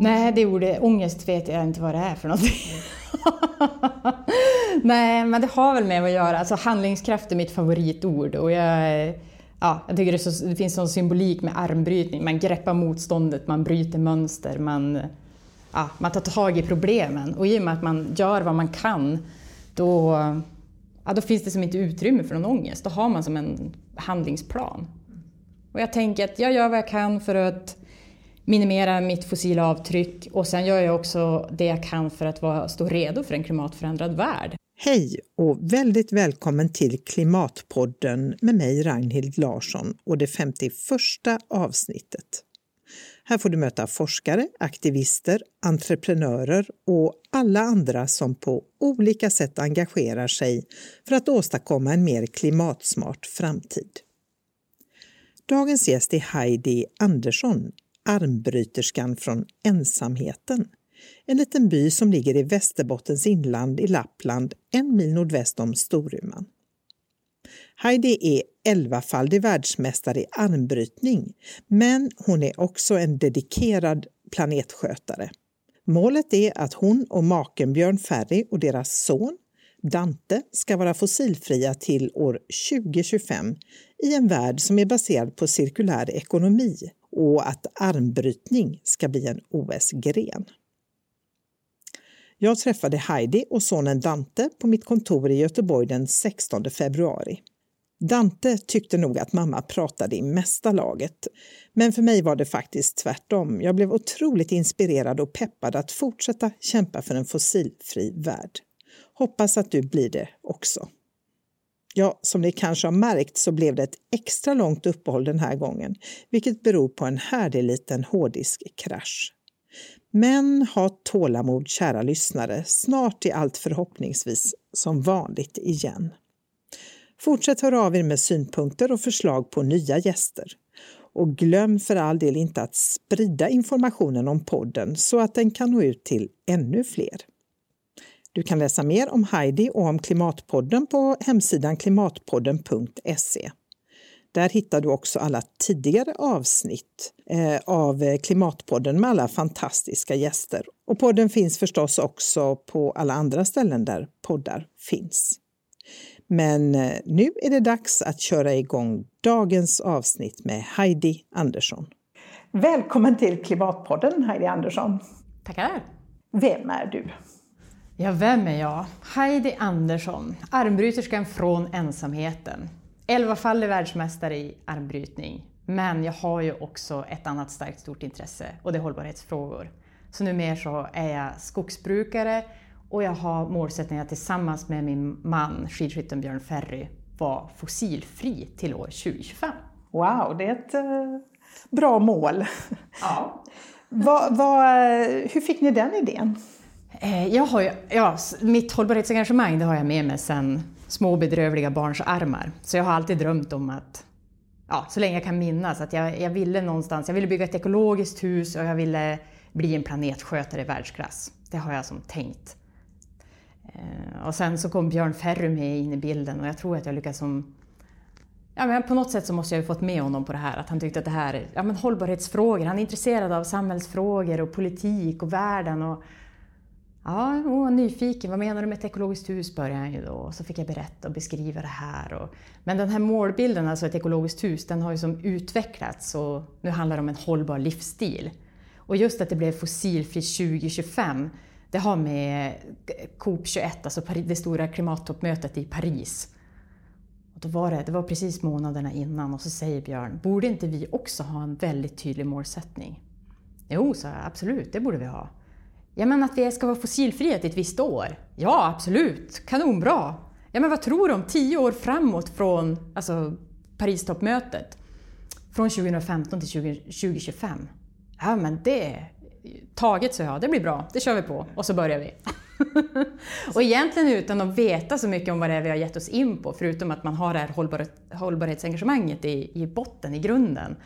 Nej, det ordet ångest vet jag inte vad det är för någonting. Nej, men det har väl med att göra. Alltså handlingskraft är mitt favoritord och jag, ja, jag tycker det, så, det finns sån symbolik med armbrytning. Man greppar motståndet, man bryter mönster, man, ja, man tar tag i problemen. Och i och med att man gör vad man kan, då, ja, då finns det som inte utrymme för någon ångest. Då har man som en handlingsplan. Och jag tänker att jag gör vad jag kan för att minimera mitt fossila avtryck och sen gör jag också det jag kan för att vara, stå redo för en klimatförändrad värld. Hej och väldigt välkommen till Klimatpodden med mig Ragnhild Larsson och det 51 avsnittet. Här får du möta forskare, aktivister, entreprenörer och alla andra som på olika sätt engagerar sig för att åstadkomma en mer klimatsmart framtid. Dagens gäst är Heidi Andersson, armbryterskan från ensamheten. En liten by som ligger i Västerbottens inland i Lappland, en mil nordväst om Storuman. Heidi är elvafaldig världsmästare i armbrytning, men hon är också en dedikerad planetskötare. Målet är att hon och maken Björn Ferry och deras son Dante ska vara fossilfria till år 2025 i en värld som är baserad på cirkulär ekonomi och att armbrytning ska bli en OS-gren. Jag träffade Heidi och sonen Dante på mitt kontor i Göteborg den 16 februari. Dante tyckte nog att mamma pratade i mesta laget, men för mig var det faktiskt tvärtom. Jag blev otroligt inspirerad och peppad att fortsätta kämpa för en fossilfri värld. Hoppas att du blir det också. Ja, som ni kanske har märkt så blev det ett extra långt uppehåll den här gången, vilket beror på en härlig liten hårddiskkrasch. Men ha tålamod, kära lyssnare. Snart är allt förhoppningsvis som vanligt igen. Fortsätt höra av er med synpunkter och förslag på nya gäster. Och glöm för all del inte att sprida informationen om podden så att den kan nå ut till ännu fler. Du kan läsa mer om Heidi och om Klimatpodden på hemsidan klimatpodden.se. Där hittar du också alla tidigare avsnitt eh, av Klimatpodden med alla fantastiska gäster. Och podden finns förstås också på alla andra ställen där poddar finns. Men eh, nu är det dags att köra igång dagens avsnitt med Heidi Andersson. Välkommen till Klimatpodden Heidi Andersson. Tackar. Vem är du? Ja, vem är jag? Heidi Andersson, armbryterskan från ensamheten. Elvafaldig världsmästare i armbrytning. Men jag har ju också ett annat starkt stort intresse och det är hållbarhetsfrågor. Så numera så är jag skogsbrukare och jag har målsättningen att tillsammans med min man, skidskytten Björn Ferry, vara fossilfri till år 2025. Wow, det är ett eh, bra mål. Ja. va, va, hur fick ni den idén? Eh, jag har ju, ja, mitt hållbarhetsengagemang det har jag med mig sedan små bedrövliga barns armar. Så jag har alltid drömt om att, ja, så länge jag kan minnas, att jag, jag ville någonstans, jag ville bygga ett ekologiskt hus och jag ville bli en planetskötare i världsklass. Det har jag som tänkt. Eh, och sen så kom Björn Ferry med in i bilden och jag tror att jag lyckades som Ja, men på något sätt så måste jag ju fått med honom på det här, att han tyckte att det här är ja, men hållbarhetsfrågor, han är intresserad av samhällsfrågor och politik och världen. Och, Ja, hon var nyfiken. Vad menar du med ett ekologiskt hus? började han ju då. Och så fick jag berätta och beskriva det här. Och, men den här målbilden, alltså ett ekologiskt hus, den har ju som utvecklats och nu handlar det om en hållbar livsstil. Och just att det blev fossilfritt 2025, det har med COP21, alltså det stora klimattoppmötet i Paris. Och då var det, det var precis månaderna innan och så säger Björn, borde inte vi också ha en väldigt tydlig målsättning? Jo, sa jag, absolut, det borde vi ha. Ja, men att vi ska vara fossilfria till ett visst år? Ja, absolut. Kanonbra. Ja, men vad tror du om tio år framåt från alltså, Paristoppmötet? Från 2015 till 20, 2025? Ja, men det... Taget, så jag. Det blir bra. Det kör vi på. Och så börjar vi. och egentligen utan att veta så mycket om vad det är vi har gett oss in på, förutom att man har det här hållbarhetsengagemanget i, i botten, i grunden.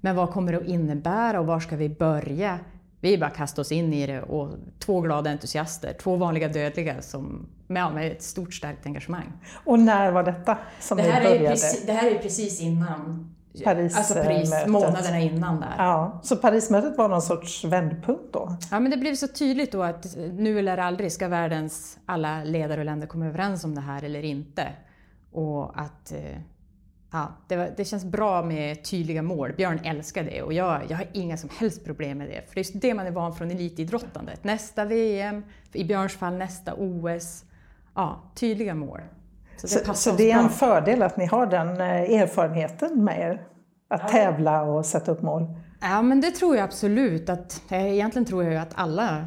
Men vad kommer det att innebära och var ska vi börja? Vi bara kastade oss in i det och två glada entusiaster, två vanliga dödliga som, med ett stort starkt engagemang. Och när var detta som det här började? Är precis, det här är precis innan Paris, alltså Paris, mötet. månaderna innan där. Ja, så Parismötet var någon sorts vändpunkt då? Ja, men det blev så tydligt då att nu eller aldrig ska världens alla ledare och länder komma överens om det här eller inte. Och att eh, ja, det, var, det känns bra med tydliga mål. Björn älskar det och jag, jag har inga som helst problem med det. För det är det man är van från elitidrottandet. Nästa VM, i Björns fall nästa OS. Ja, tydliga mål. Så det, så, så det är en fördel att ni har den eh, erfarenheten med er? Att tävla och sätta upp mål? Ja, men det tror jag absolut. Att, egentligen tror jag att alla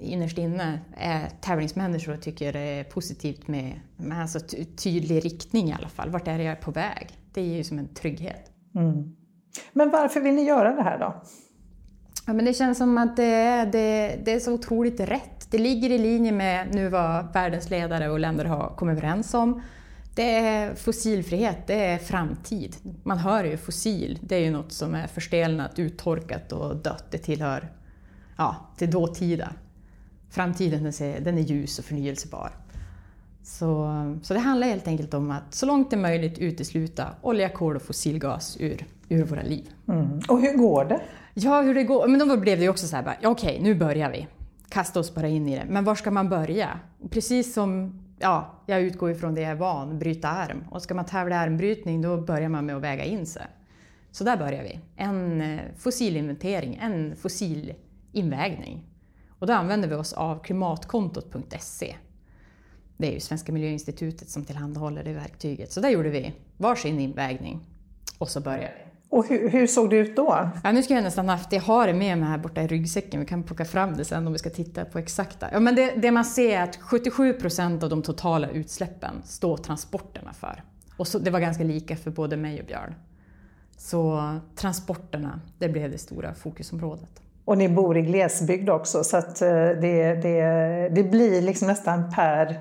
innerst inne är tävlingsmänniskor och tycker det är positivt med, med alltså tydlig riktning i alla fall. Vart är det jag är på väg? Det ger ju som en trygghet. Mm. Men varför vill ni göra det här då? Ja, men det känns som att det är, det, det är så otroligt rätt. Det ligger i linje med nu vad världens ledare och länder har kommit överens om. Det är fossilfrihet, det är framtid. Man hör ju fossil, det är ju något som är förstelnat, uttorkat och dött. Det tillhör ja, till dåtida. Framtiden den är ljus och förnyelsebar. Så, så det handlar helt enkelt om att så långt det är möjligt utesluta olja, kol och fossilgas ur, ur våra liv. Mm. Och hur går det? Ja, hur det går? Men då blev det ju också så här, okej, okay, nu börjar vi. Kasta oss bara in i det. Men var ska man börja? Precis som, ja, jag utgår ifrån det jag är van, bryta arm. Och ska man tävla i armbrytning, då börjar man med att väga in sig. Så där börjar vi. En eh, fossilinventering, en fossilinvägning. Och då använder vi oss av klimatkontot.se. Det är ju Svenska miljöinstitutet som tillhandahåller det verktyget. Så där gjorde vi varsin invägning och så började vi. Och hur, hur, såg det ut då? Ja, nu ska jag nästan haft, jag har det med mig här borta i ryggsäcken, vi kan plocka fram det sen om vi ska titta på exakta. Ja, men det, det man ser är att 77 procent av de totala utsläppen står transporterna för. Och så, det var ganska lika för både mig och Björn. Så transporterna, det blev det stora fokusområdet. Och ni bor i glesbygd också så att eh, det, det, det blir liksom nästan per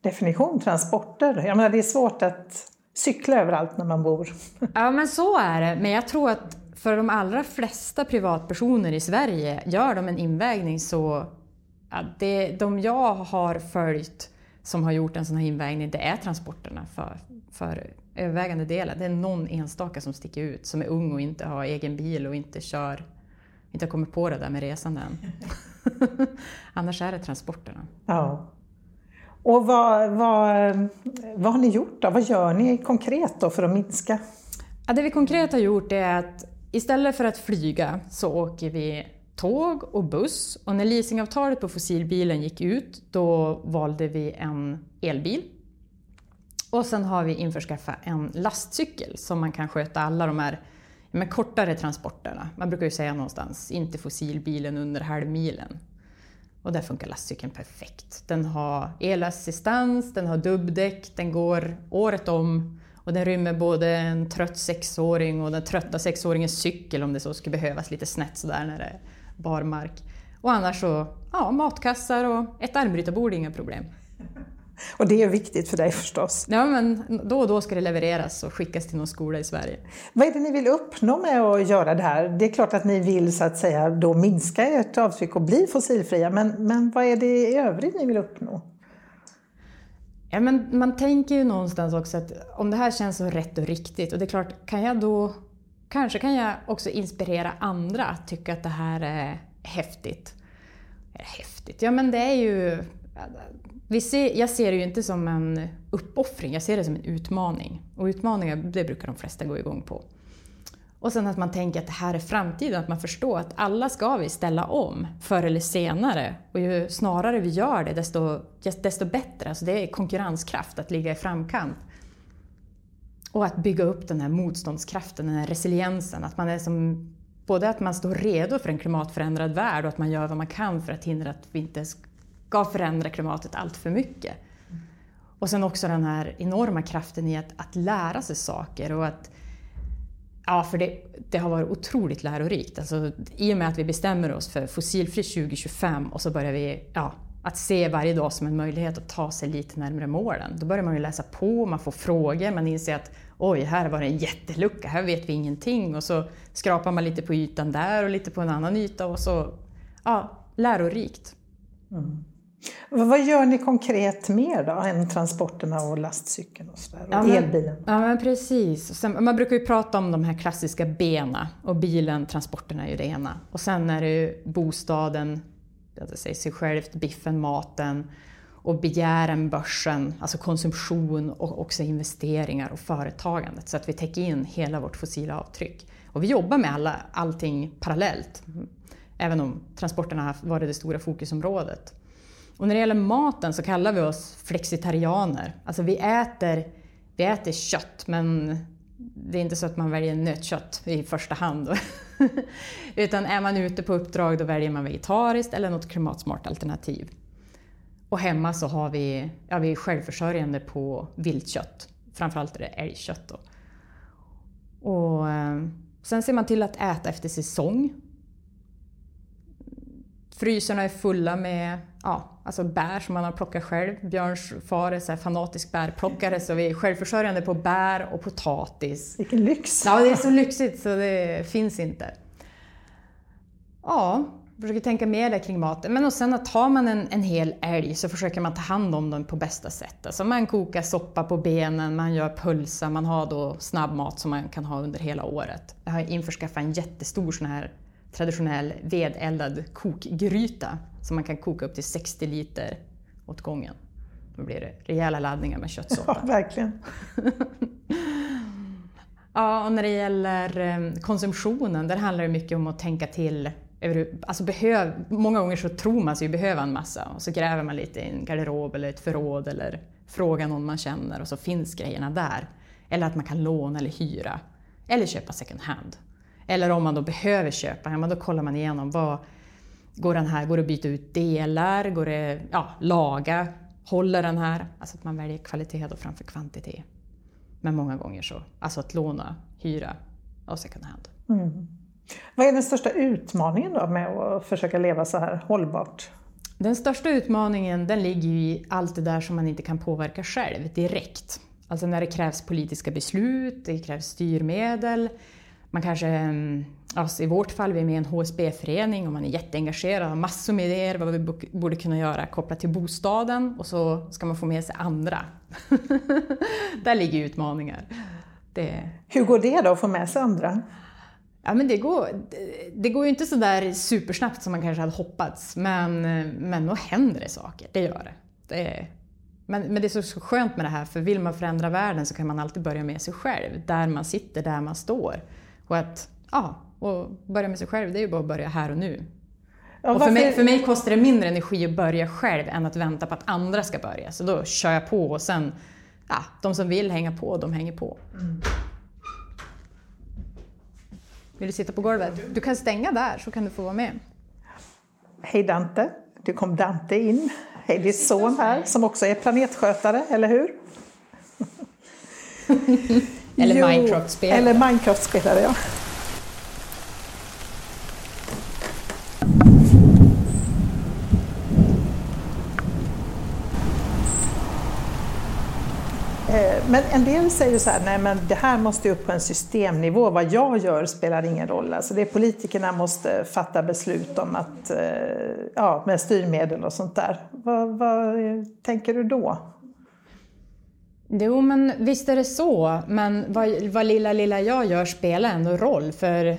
definition transporter. Jag menar, det är svårt att cykla överallt när man bor. Ja men så är det, men jag tror att för de allra flesta privatpersoner i Sverige, gör de en invägning så... Ja, det, de jag har följt som har gjort en sån här invägning, det är transporterna för, för övervägande delen. Det är någon enstaka som sticker ut, som är ung och inte har egen bil och inte kör inte har kommit på det där med resande än. Annars är det transporterna. Ja. Och vad, vad, vad har ni gjort då? Vad gör ni konkret då för att minska? Ja, det vi konkret har gjort är att istället för att flyga så åker vi tåg och buss. Och när leasingavtalet på fossilbilen gick ut då valde vi en elbil. Och sen har vi införskaffat en lastcykel som man kan sköta alla de här men kortare transporterna. Man brukar ju säga någonstans, inte fossilbilen under halvmilen. Och där funkar lastcykeln perfekt. Den har elassistans, den har dubbdäck, den går året om och den rymmer både en trött sexåring och den trötta sexåringens cykel om det så skulle behövas lite snett sådär när det är barmark. Och annars så, ja, matkassar och ett armbrytarbord är inga problem. Och det är viktigt för dig förstås. Ja, men då och då ska det levereras och skickas till någon skola i Sverige. Vad är det ni vill uppnå med att göra det här? Det är klart att ni vill så att säga då minska ert avtryck och bli fossilfria, men, men vad är det i övrigt ni vill uppnå? Ja, men man tänker ju någonstans också att om det här känns så rätt och riktigt och det är klart, kan jag då Kanske kan jag också inspirera andra att tycka att det här är häftigt. Häftigt? Ja men det är ju vi ser, jag ser det ju inte som en uppoffring, jag ser det som en utmaning. Och utmaningar, det brukar de flesta gå igång på. Och sen att man tänker att det här är framtiden, att man förstår att alla ska vi ställa om förr eller senare. Och ju snarare vi gör det, desto, desto bättre. Alltså det är konkurrenskraft att ligga i framkant. Och att bygga upp den här motståndskraften, den här resiliensen. Att man är som, både att man står redo för en klimatförändrad värld och att man gör vad man kan för att hindra att vi inte ska förändra klimatet allt för mycket. Och sen också den här enorma kraften i att, att lära sig saker och att Ja, för det, det, har varit otroligt lärorikt. Alltså, I och med att vi bestämmer oss för fossilfri 2025 och så börjar vi ja, att se varje dag som en möjlighet att ta sig lite närmare målen. Då börjar man ju läsa på, man får frågor, man inser att oj, här var det en jättelucka, här vet vi ingenting. Och så skrapar man lite på ytan där och lite på en annan yta och så, ja, lärorikt. Mm. Vad gör ni konkret mer då än transporterna och lastcykeln och, så där, och ja, men, elbilen? Ja men precis. Sen, man brukar ju prata om de här klassiska bena och bilen, transporterna är ju det ena. Och sen är det ju bostaden, det säger sig självt, biffen, maten och begären, börsen, alltså konsumtion och också investeringar och företagandet så att vi täcker in hela vårt fossila avtryck. Och vi jobbar med alla, allting parallellt, även om transporterna har varit det stora fokusområdet. Och när det gäller maten så kallar vi oss flexitarianer. Alltså vi äter, vi äter kött men det är inte så att man väljer nötkött i första hand. Utan är man ute på uppdrag då väljer man vegetariskt eller något klimatsmart alternativ. Och hemma så har vi, ja, vi är självförsörjande på viltkött. Framförallt är det älgkött. Då. Och, eh, sen ser man till att äta efter säsong. Frysarna är fulla med ja, alltså bär som man har plockat själv. Björns far är så fanatisk bärplockare så vi är självförsörjande på bär och potatis. Vilken lyx! Ja, det är så lyxigt så det finns inte. Ja, försöker tänka mer där kring maten. Men och sen att tar man en, en hel älg så försöker man ta hand om den på bästa sätt. Alltså man kokar soppa på benen, man gör pölsa, man har då snabbmat som man kan ha under hela året. Jag har införskaffat en jättestor sån här traditionell vedeldad kokgryta som man kan koka upp till 60 liter åt gången. Då blir det rejäla laddningar med köttsoppa. Ja, verkligen. ja, och när det gäller eh, konsumtionen, där handlar det mycket om att tänka till Alltså behöv, många gånger så tror man sig behöva en massa och så gräver man lite i en garderob eller ett förråd eller frågar någon man känner och så finns grejerna där. Eller att man kan låna eller hyra. Eller köpa second hand. Eller om man då behöver köpa, ja, då kollar man igenom vad går den här, går det att byta ut delar, går det ja, laga, håller den här? Alltså att man väljer kvalitet då framför kvantitet. Men många gånger så, alltså att låna, hyra och second hand. Mm. Vad är den största utmaningen då med att försöka leva så här hållbart? Den största utmaningen den ligger i allt det där som man inte kan påverka själv direkt. Alltså när det krävs politiska beslut, det krävs styrmedel, man kanske, alltså i vårt fall, vi är med i en HSB-förening och man är jätteengagerad, har massor med idéer vad vi borde kunna göra kopplat till bostaden och så ska man få med sig andra. Där ligger utmaningar. Det... Hur går det då att få med sig andra? Ja, men det, går, det går ju inte så där supersnabbt som man kanske hade hoppats, men, men nog händer det saker, det gör det. det men, men det är så skönt med det här, för vill man förändra världen så kan man alltid börja med sig själv, där man sitter, där man står. Och att ja, och börja med sig själv, det är ju bara att börja här och nu. Ja, och för, mig, för mig kostar det mindre energi att börja själv än att vänta på att andra ska börja. Så då kör jag på och sen, ja, de som vill hänga på, de hänger på. Mm. Vill du sitta på golvet? Du kan stänga där så kan du få vara med. Hej Dante, nu kom Dante in. Hej din son här som också är planetskötare, eller hur? eller Minecraft-spelare. Eller Minecraft-spelare, ja. Eh, men en del säger så här, nej men det här måste upp på en systemnivå, vad jag gör spelar ingen roll. Alltså det politikerna måste fatta beslut om att, eh, ja, med styrmedel och sånt där. Vad, vad tänker du då? Jo, men visst är det så. Men vad, vad lilla, lilla jag gör spelar ändå roll, för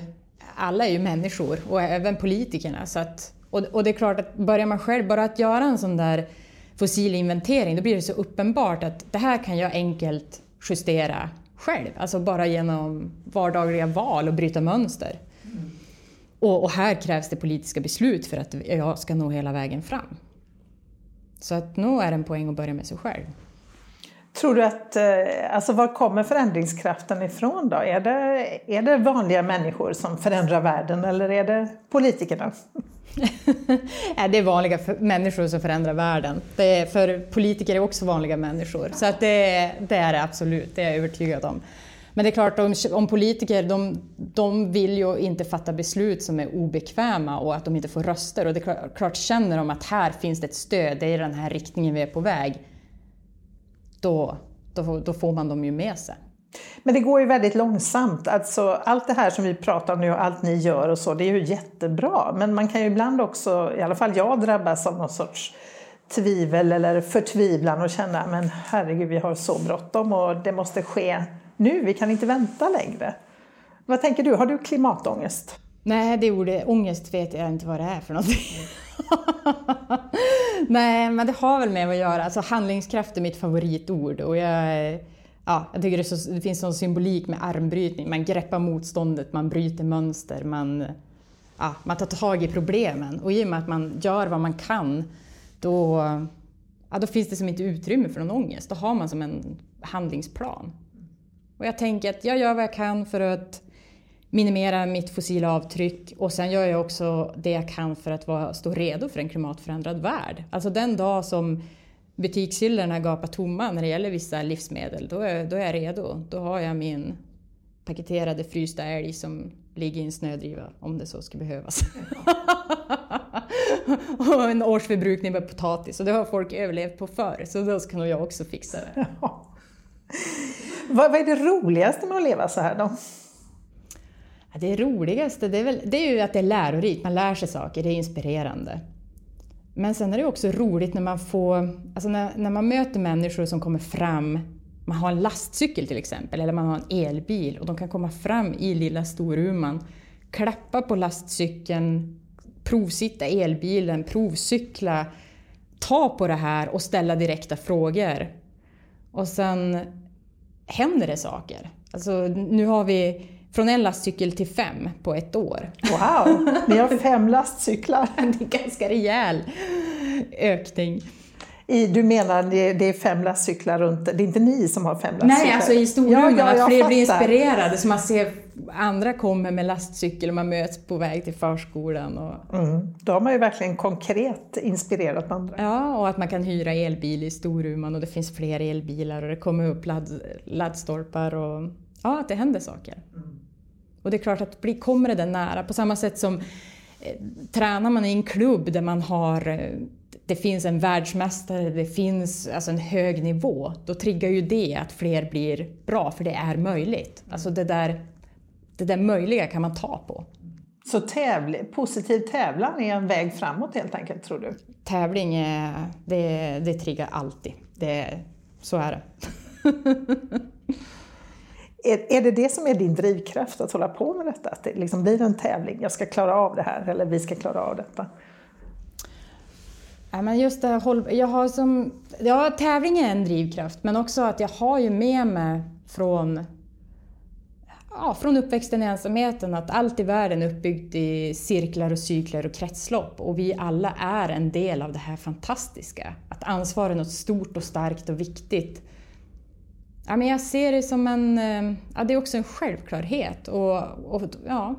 alla är ju människor och även politikerna. Så att, och, och det är klart att börjar man själv, bara att göra en sån där fossilinventering, då blir det så uppenbart att det här kan jag enkelt justera själv. Alltså bara genom vardagliga val och bryta mönster. Mm. Och, och, här krävs det politiska beslut för att jag ska nå hela vägen fram. Så att nog är det en poäng att börja med sig själv. Tror du att, eh, alltså var kommer förändringskraften ifrån då? Är det, är det vanliga människor som förändrar världen eller är det politikerna? det är vanliga människor som förändrar världen. Det är, för politiker är också vanliga människor. Så att det, det är det absolut, det är jag övertygad om. Men det är klart, om, om politiker de, de vill ju inte fatta beslut som är obekväma och att de inte får röster. Och det är klart, känner de att här finns det ett stöd, det är i den här riktningen vi är på väg. Då, då, då får man dem ju med sig. Men det går ju väldigt långsamt. Alltså, allt det här som vi pratar om nu och allt ni gör och så, det är ju jättebra. Men man kan ju ibland också, i alla fall jag drabbas av någon sorts tvivel eller förtvivlan och känna men herregud vi har så bråttom och det måste ske nu, vi kan inte vänta längre. Vad tänker du, har du klimatångest? Nej, det ordet ångest vet jag inte vad det är för någonting. Nej, men det har väl med att göra, alltså handlingskraft är mitt favoritord och jag, ja, jag tycker det, så, det finns sån symbolik med armbrytning, man greppar motståndet, man bryter mönster, man, ja, man tar tag i problemen och i och med att man gör vad man kan då, ja, då finns det som inte utrymme för någon ångest, då har man som en handlingsplan. Och jag tänker att jag gör vad jag kan för att minimera mitt fossila avtryck och sen gör jag också det jag kan för att vara, stå redo för en klimatförändrad värld. Alltså den dag som butikshyllorna gapar tomma när det gäller vissa livsmedel, då är, då är jag redo. Då har jag min paketerade frysta älg som ligger i en snödriva om det så skulle behövas. och en årsförbrukning med potatis och det har folk överlevt på förr så då ska nog jag också fixa det. Vad är det roligaste med att leva så här då? Det roligaste det är, väl, det är ju att det är lärorikt, man lär sig saker, det är inspirerande. Men sen är det också roligt när man får, alltså när, när man möter människor som kommer fram, man har en lastcykel till exempel, eller man har en elbil och de kan komma fram i lilla Storuman, klappa på lastcykeln, provsitta elbilen, provcykla, ta på det här och ställa direkta frågor. Och sen händer det saker. Alltså, nu har vi från en lastcykel till fem på ett år. Wow, ni har fem lastcyklar! det är ganska rejäl ökning. I, du menar det, det är fem lastcyklar runt, det är inte ni som har fem lastcyklar? Nej, alltså i Storuman, ja, ja, att fler fattar. blir inspirerade så man ser andra kommer med lastcykel och man möts på väg till förskolan. Och... Mm, då har man ju verkligen konkret inspirerat andra. Ja, och att man kan hyra elbil i Storuman och det finns fler elbilar och det kommer upp ladd, laddstolpar och ja, att det händer saker. Mm. Och det är klart att kommer det den nära, på samma sätt som eh, tränar man i en klubb där man har eh, det finns en världsmästare, det finns alltså en hög nivå, då triggar ju det att fler blir bra, för det är möjligt. Alltså det där, det där möjliga kan man ta på. Så tävling, positiv tävlan är en väg framåt helt enkelt, tror du? Tävling, är, det, det triggar alltid. Det, så är det. Är, är det det som är din drivkraft att hålla på med detta? Att det liksom blir en tävling, jag ska klara av det här eller vi ska klara av detta? Ja, men just det, här, jag har som, ja, tävling är en drivkraft men också att jag har ju med mig från, ja, från uppväxten i ensamheten att allt i världen är uppbyggt i cirklar och cykler och kretslopp och vi alla är en del av det här fantastiska. Att ansvar är något stort och starkt och viktigt Ja, men jag ser det som en... Eh, ja, det är också en självklarhet. Och, och ja,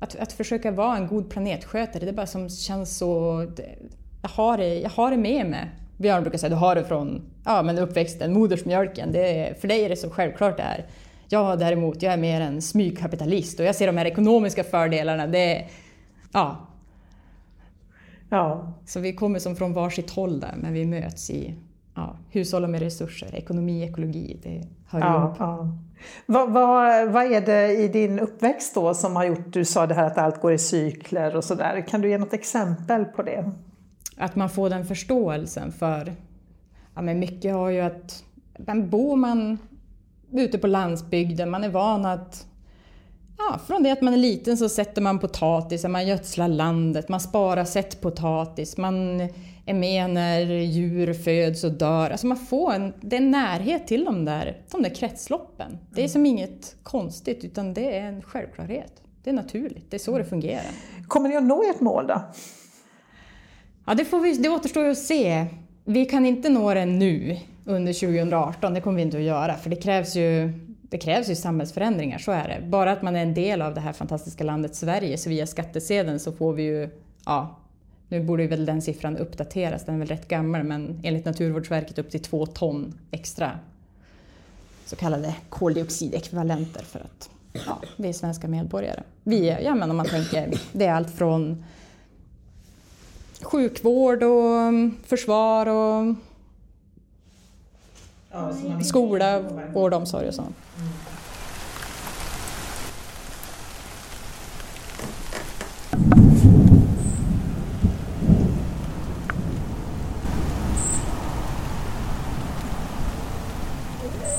att, att försöka vara en god planetskötare, det är bara som känns så... Jag har det, jag har det med mig. Björn brukar säga du har det från ja, men uppväxten, modersmjölken. Det, för dig är det så självklart det är. Jag däremot, jag är mer en smygkapitalist och jag ser de här ekonomiska fördelarna. Det, ja. Ja. Så vi kommer som från varsitt håll där, men vi möts i ja, hushålla med resurser, ekonomi, ekologi, det hör ja, ihop. Ja. Vad, vad, vad är det i din uppväxt då som har gjort, du sa det här att allt går i cykler och sådär, kan du ge något exempel på det? Att man får den förståelsen för, ja men mycket har ju att, men bor man ute på landsbygden, man är van att Ja, från det att man är liten så sätter man potatis, man gödslar landet, man sparar sett potatis, man är med när djur föds och dör. Alltså man får en, det är en närhet till de där, de där kretsloppen. Det är som inget konstigt utan det är en självklarhet. Det är naturligt, det är så det fungerar. Kommer ni att nå ert mål då? Ja, det, får vi, det återstår ju att se. Vi kan inte nå det nu under 2018, det kommer vi inte att göra för det krävs ju det krävs ju samhällsförändringar, så är det. Bara att man är en del av det här fantastiska landet Sverige, så via skattesedeln så får vi ju ja, nu borde väl den siffran uppdateras, den är väl rätt gammal, men enligt Naturvårdsverket upp till två ton extra så kallade koldioxidekvivalenter för att ja, vi är svenska medborgare. Vi, ja, men om man tänker, det är allt från sjukvård och försvar och ja, skola, vård, och omsorg och sånt. Mm.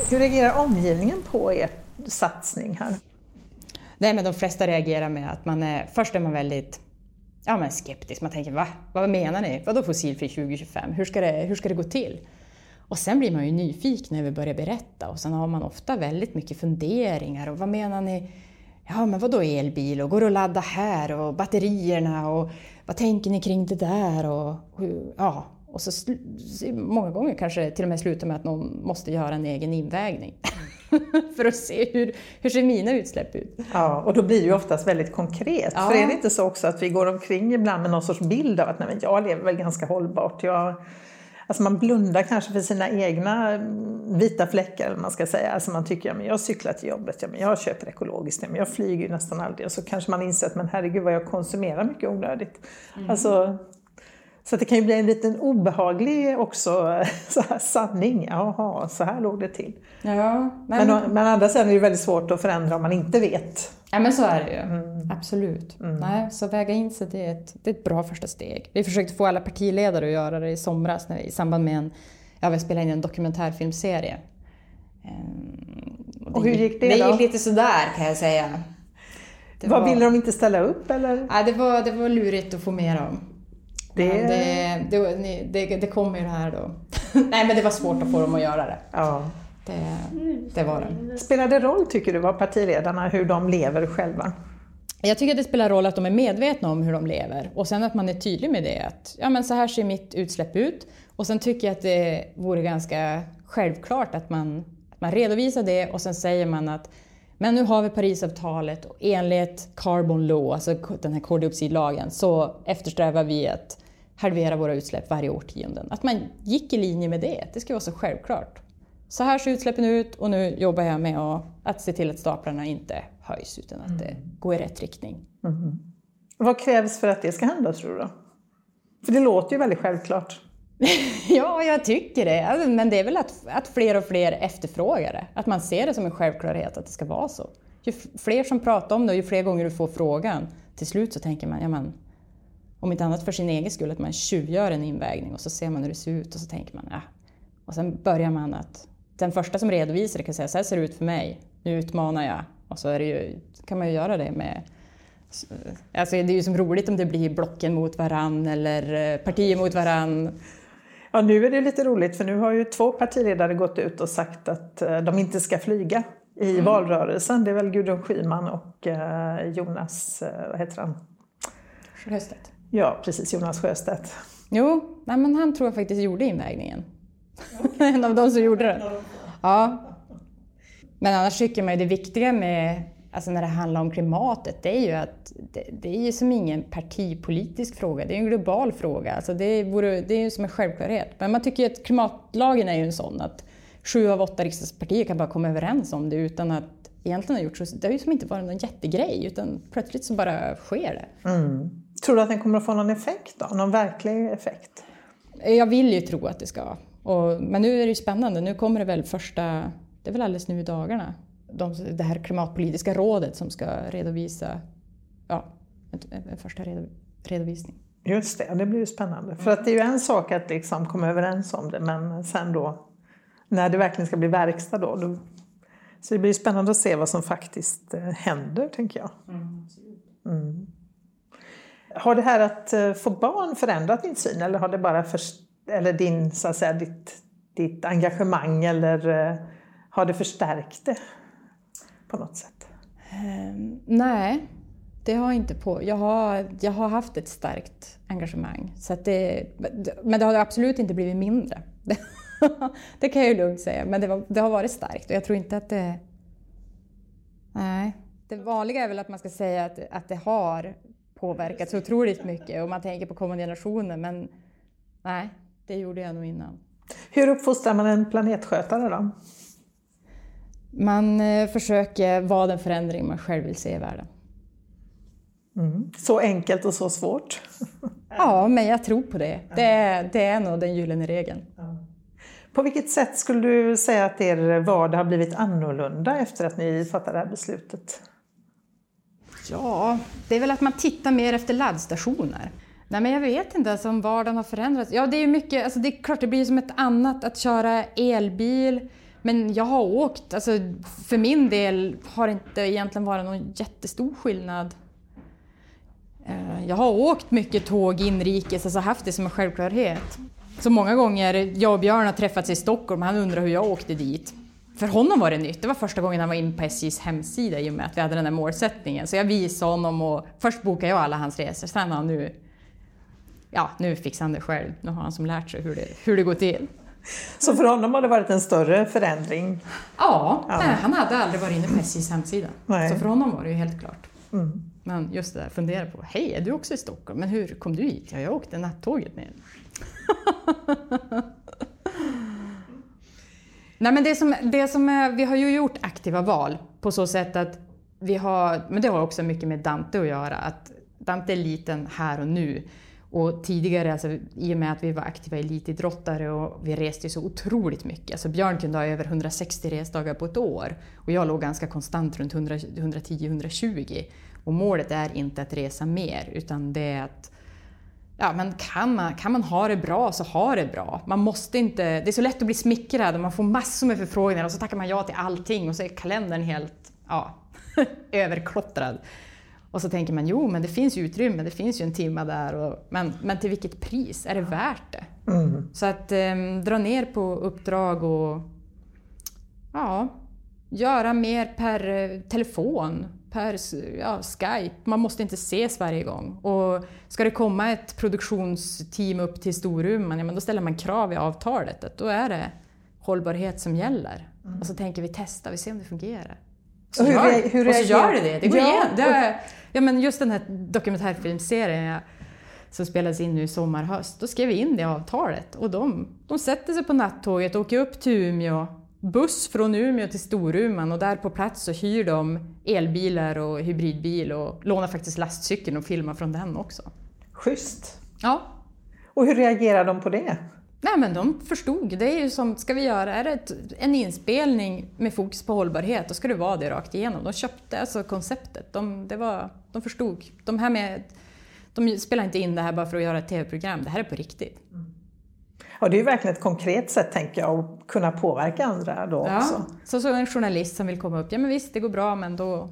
Hur reagerar omgivningen på er satsning här? Nej, men de flesta reagerar med att man är, först är man väldigt ja, men skeptisk. Man tänker va? Vad menar ni? Vadå fossilfri 2025? Hur ska det, hur ska det gå till? Och sen blir man ju nyfiken när vi börjar berätta och sen har man ofta väldigt mycket funderingar. Och vad menar ni? Ja, men vadå elbil och går det att ladda här och batterierna och vad tänker ni kring det där? Och, hur, ja, och så många gånger kanske till och med slutar med att någon måste göra en egen invägning. för att se hur, hur ser mina utsläpp ut. Ja, och då blir det ju oftast väldigt konkret. Ja. För är det inte så också att vi går omkring ibland med någon sorts bild av att nej, jag lever väl ganska hållbart. Jag, alltså man blundar kanske för sina egna vita fläckar, eller man ska säga. Alltså man tycker, ja, men jag cyklar till jobbet, ja, men jag köper ekologiskt, ja, men jag flyger ju nästan aldrig. Och så kanske man inser att men herregud vad jag konsumerar mycket onödigt. Mm. Alltså, så det kan ju bli en liten obehaglig också så här, sanning. Jaha, så här låg det till. Ja, men... Men, men andra sidan är det väldigt svårt att förändra om man inte vet. Ja men så är det ju. Mm. Absolut. Mm. Nej, så väga in sig det är, ett, det är ett bra första steg. Vi försökte få alla partiledare att göra det i somras när vi, i samband med en, ja vi spelade in en dokumentärfilmserie. Um, och, och hur gick det, det då? Det gick lite sådär kan jag säga. Det Vad var... ville de inte ställa upp eller? Ja, det, var, det var lurigt att få med dem. Det... Det, det, det, det kommer ju det här då. Nej men det var svårt att få dem att göra det. Ja. Det, det var det. Spelar det roll tycker du vad partiledarna, hur de lever själva? Jag tycker att det spelar roll att de är medvetna om hur de lever och sen att man är tydlig med det. Att ja, men så här ser mitt utsläpp ut. Och sen tycker jag att det vore ganska självklart att man, att man redovisar det och sen säger man att men nu har vi Parisavtalet och enligt Carbon Law, alltså den här koldioxidlagen, så eftersträvar vi att halvera våra utsläpp varje årtionde. Att man gick i linje med det, det ska vara så självklart. Så här ser utsläppen ut och nu jobbar jag med att, att se till att staplarna inte höjs utan att det mm. går i rätt riktning. Mm. Vad krävs för att det ska hända tror du? För det låter ju väldigt självklart. ja, jag tycker det. Alltså, men det är väl att, att fler och fler efterfrågar det. Att man ser det som en självklarhet att det ska vara så. Ju fler som pratar om det och ju fler gånger du får frågan, till slut så tänker man, ja men, om inte annat för sin egen skull, att man tjuvgör en invägning och så ser man hur det ser ut och så tänker man, ja. Och sen börjar man att, den första som redovisar det kan säga, så här ser det ut för mig, nu utmanar jag. Och så är det ju, kan man ju göra det med Alltså det är ju som roligt om det blir blocken mot varann eller partier mot varann. Ja, nu är det lite roligt för nu har ju två partiledare gått ut och sagt att eh, de inte ska flyga i mm. valrörelsen. Det är väl Gudrun Schyman och eh, Jonas, eh, vad heter han? Sjöstedt. Ja, precis, Jonas Sjöstedt. Jo, nej, men han tror jag faktiskt gjorde invägningen. Okay. en av de som gjorde det. Ja. Men annars tycker man ju det viktiga med alltså när det handlar om klimatet, det är ju att det, det är ju som ingen partipolitisk fråga, det är en global fråga. Alltså det, vore, det är ju som en självklarhet. Men man tycker att klimatlagen är ju en sån att sju av åtta riksdagspartier kan bara komma överens om det utan att egentligen ha gjort så. Det har ju som inte varit någon jättegrej utan plötsligt så bara sker det. Mm. Tror du att den kommer att få någon effekt då? Någon verklig effekt? Jag vill ju tro att det ska. Och, men nu är det ju spännande, nu kommer det väl första, det är väl alldeles nu i dagarna, de, det här klimatpolitiska rådet som ska redovisa ja, en, första redovisning. Just det, det blir ju spännande. För att det är ju en sak att liksom komma överens om det men sen då när det verkligen ska bli verkstad då, då så det blir spännande att se vad som faktiskt eh, händer, tänker jag. Mm. Har det här att eh, få barn förändrat din syn eller har det bara för, eller din, så att säga, ditt, ditt engagemang eller eh, har det förstärkt det? på något sätt? Um, nej, det har inte på. Jag har, jag har haft ett starkt engagemang. Så det, men det har absolut inte blivit mindre. det kan jag ju lugnt säga. Men det, var, det har varit starkt och jag tror inte att det... Nej. Det vanliga är väl att man ska säga att, att det har påverkat så otroligt mycket och man tänker på kommande generationer. Men nej, det gjorde jag nog innan. Hur uppfostrar man en planetskötare då? Man eh, försöker vara den förändring man själv vill se i världen. Mm. Så enkelt och så svårt. ja, men jag tror på det. Det är, det är nog den gyllene regeln. På vilket sätt skulle du säga att er vardag har blivit annorlunda efter att ni fattade det här beslutet? Ja, det är väl att man tittar mer efter laddstationer. Nej, men jag vet inte alltså, om vardagen har förändrats. Ja, det är mycket, alltså det är klart det blir som ett annat att köra elbil Men jag har åkt, alltså för min del har det inte egentligen varit någon jättestor skillnad. Eh, jag har åkt mycket tåg inrikes, alltså haft det som en självklarhet. Så många gånger, jag och Björn har träffats i Stockholm, han undrar hur jag åkte dit. För honom var det nytt, det var första gången han var inne på SJs hemsida i och med att vi hade den här målsättningen. Så jag visade honom och först bokade jag alla hans resor, sen har han nu, ja nu fixar han det själv. Nu har han som lärt sig hur det, hur det går till. Så för honom har det varit en större förändring? Ja, ja. Nej, han hade aldrig varit inne på SJs hemsida. Nej. Så för honom var det ju helt klart. Mm. Men just det där, fundera på, hej, är du också i Stockholm? Men hur kom du hit? Ja, jag åkte nattåget ner. Nej, men det som, det som är, vi har ju gjort aktiva val på så sätt att vi har, men det har också mycket med Dante att göra, att Dante är liten här och nu. Och tidigare, alltså, i och med att vi var aktiva elitidrottare och vi reste så otroligt mycket. Alltså Björn kunde ha över 160 resdagar på ett år och jag låg ganska konstant runt 110-120. Och målet är inte att resa mer utan det är att ja, men kan, man, kan man ha det bra så ha det bra. Man måste inte, det är så lätt att bli smickrad och man får massor med förfrågningar och så tackar man ja till allting och så är kalendern helt ja, överklottrad. Och så tänker man, jo men det finns ju utrymme, det finns ju en timme där. Och, men, men till vilket pris? Är det värt det? Mm. Så att eh, dra ner på uppdrag och ja, göra mer per eh, telefon, per ja, Skype. Man måste inte ses varje gång. Och ska det komma ett produktionsteam upp till Storuman, ja, men då ställer man krav i avtalet. Att då är det hållbarhet som gäller. Mm. Och så tänker vi testa, vi ser om det fungerar. Så, hur, gör, hur och så gör det det. Det går ja. igen. Det är, ja, men just den här dokumentärfilmserien som spelades in nu i sommar, höst, då skrev vi in det i avtalet. Och de, de sätter sig på nattåget, åker upp till Umeå, buss från Umeå till Storuman och där på plats så hyr de elbilar och hybridbil och lånar faktiskt lastcykeln och filmar från den också. Schysst! Ja. Och hur reagerar de på det? Nej men de förstod. Det är ju som, ska vi göra är det ett, en inspelning med fokus på hållbarhet, då ska det vara det rakt igenom. De köpte alltså konceptet. De, det var, de förstod. De, här med, de spelar inte in det här bara för att göra ett TV-program, det här är på riktigt. Mm. Och det är ju verkligen ett konkret sätt, tänker jag, att kunna påverka andra då ja. också. Så, så en journalist som vill komma upp, ja men visst, det går bra, men då,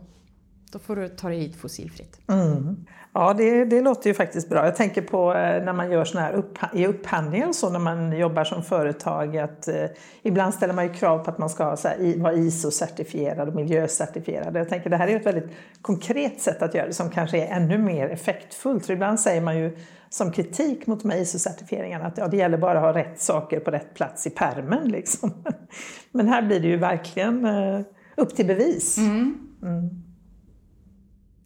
då får du ta dig hit fossilfritt. Mm. Ja, det, det låter ju faktiskt bra. Jag tänker på eh, när man gör sådana här upp, i upphandlingar så när man jobbar som företag att eh, ibland ställer man ju krav på att man ska ha, så här, vara ISO-certifierad och miljöcertifierad. Jag tänker det här är ett väldigt konkret sätt att göra det som kanske är ännu mer effektfullt. För ibland säger man ju som kritik mot ISO-certifieringarna att ja, det gäller bara att ha rätt saker på rätt plats i permen liksom. Men här blir det ju verkligen eh, upp till bevis. Mm. Mm.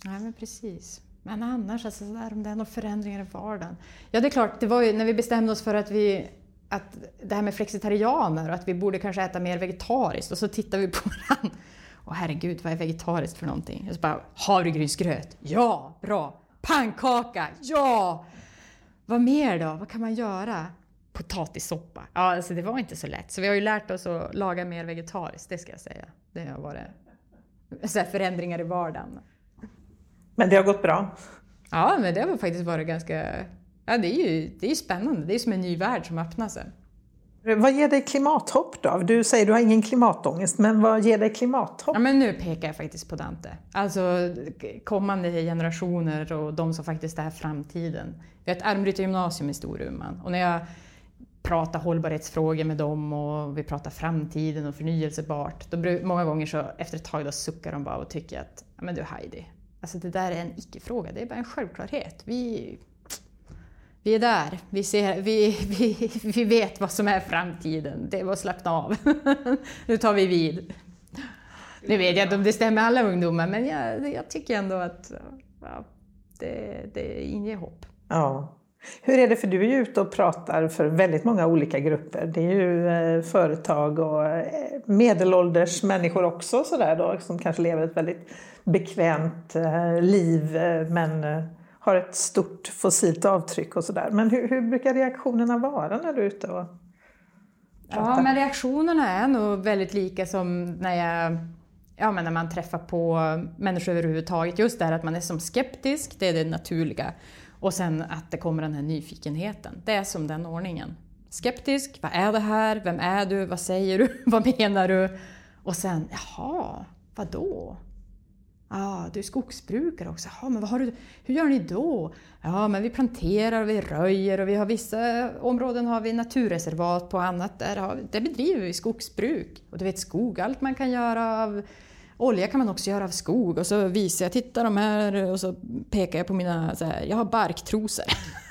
Ja, men precis. Men annars, alltså, där, om det är några förändringar i vardagen? Ja, det är klart, det var ju när vi bestämde oss för att vi att det här med flexitarianer och att vi borde kanske äta mer vegetariskt och så tittar vi på varandra. Åh herregud, vad är vegetariskt för någonting? Och så bara, havregrynsgröt, ja, bra! Pannkaka, ja! Vad mer då? Vad kan man göra? Potatissoppa. Ja, alltså det var inte så lätt. Så vi har ju lärt oss att laga mer vegetariskt, det ska jag säga. Det har varit så förändringar i vardagen. Men det har gått bra? Ja, men det har faktiskt varit ganska... Ja, det är ju det är spännande. Det är som en ny värld som öppnar sig. Vad ger dig klimathopp då? Du säger du har ingen klimatångest, men vad ger dig klimathopp? Ja, men nu pekar jag faktiskt på Dante. Alltså kommande generationer och de som faktiskt är framtiden. Vi har ett armbrytargymnasium i Storuman och när jag pratar hållbarhetsfrågor med dem och vi pratar framtiden och förnyelsebart, då många gånger så efter ett tag då suckar de bara och tycker att men du Heidi, Alltså det där är en icke-fråga, det är bara en självklarhet. Vi, vi är där, vi, ser, vi, vi, vi vet vad som är framtiden. Det är bara att slappna av. nu tar vi vid. Nu vet jag inte om det stämmer alla ungdomar, men jag, jag tycker ändå att ja, det, det inger hopp. Ja. Hur är det, för du är ju ute och pratar för väldigt många olika grupper. Det är ju eh, företag och eh, medelålders människor också sådär då, som kanske lever ett väldigt bekvämt eh, liv men har ett stort fossilt avtryck och sådär. Men hur, hur brukar reaktionerna vara när du är ute och pratar? Ja, men reaktionerna är nog väldigt lika som när jag ja, men när man träffar på människor överhuvudtaget. Just det här att man är som skeptisk, det är det naturliga. Och sen att det kommer den här nyfikenheten. Det är som den ordningen. skeptisk. Vad är det här? Vem är du? Vad säger du? vad menar du? Och sen, jaha, vadå? Ja, ah, du är skogsbrukare också. Ah, men vad har du, hur gör ni då? Ja, men vi planterar och vi röjer och vi har vissa områden har vi naturreservat, på annat där, har, där bedriver vi skogsbruk. Och du vet skog, allt man kan göra av Olja kan man också göra av skog och så visar jag, titta de här och så pekar jag på mina, så här, jag har barktrosor.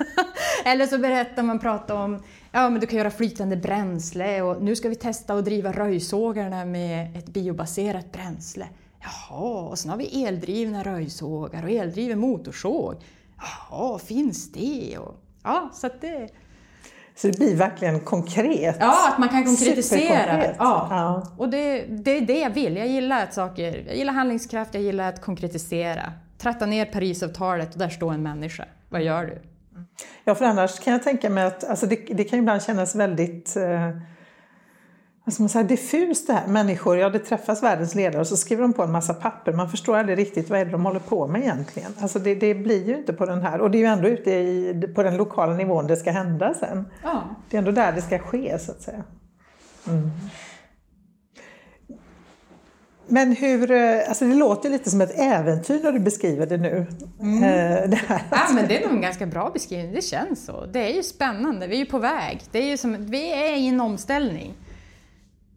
Eller så berättar man, pratar om, ja men du kan göra flytande bränsle och nu ska vi testa att driva röjsågarna med ett biobaserat bränsle. Jaha, och sen har vi eldrivna röjsågar och eldriven motorsåg. Jaha, finns det? Och, ja, så det... Så det blir verkligen konkret? Ja, att man kan konkretisera. Ja. ja. Och det, det är det jag vill. Jag gillar att saker, jag gillar handlingskraft, jag gillar att konkretisera. Tratta ner Parisavtalet och där står en människa. Vad gör du? Ja, för annars kan jag tänka mig att alltså det, det kan ibland kännas väldigt eh, ska man säga, diffust det här. Människor, ja det träffas världens ledare och så skriver de på en massa papper. Man förstår aldrig riktigt vad är det de håller på med egentligen. Alltså det, det blir ju inte på den här, och det är ju ändå ute i, på den lokala nivån det ska hända sen. Ja. Det är ändå där det ska ske så att säga. Mm. Men hur, eh, alltså det låter lite som ett äventyr när du beskriver det nu. Mm. Eh, det här. Ja, men det är nog en ganska bra beskrivning, det känns så. Det är ju spännande, vi är ju på väg. Det är ju som, vi är i en omställning.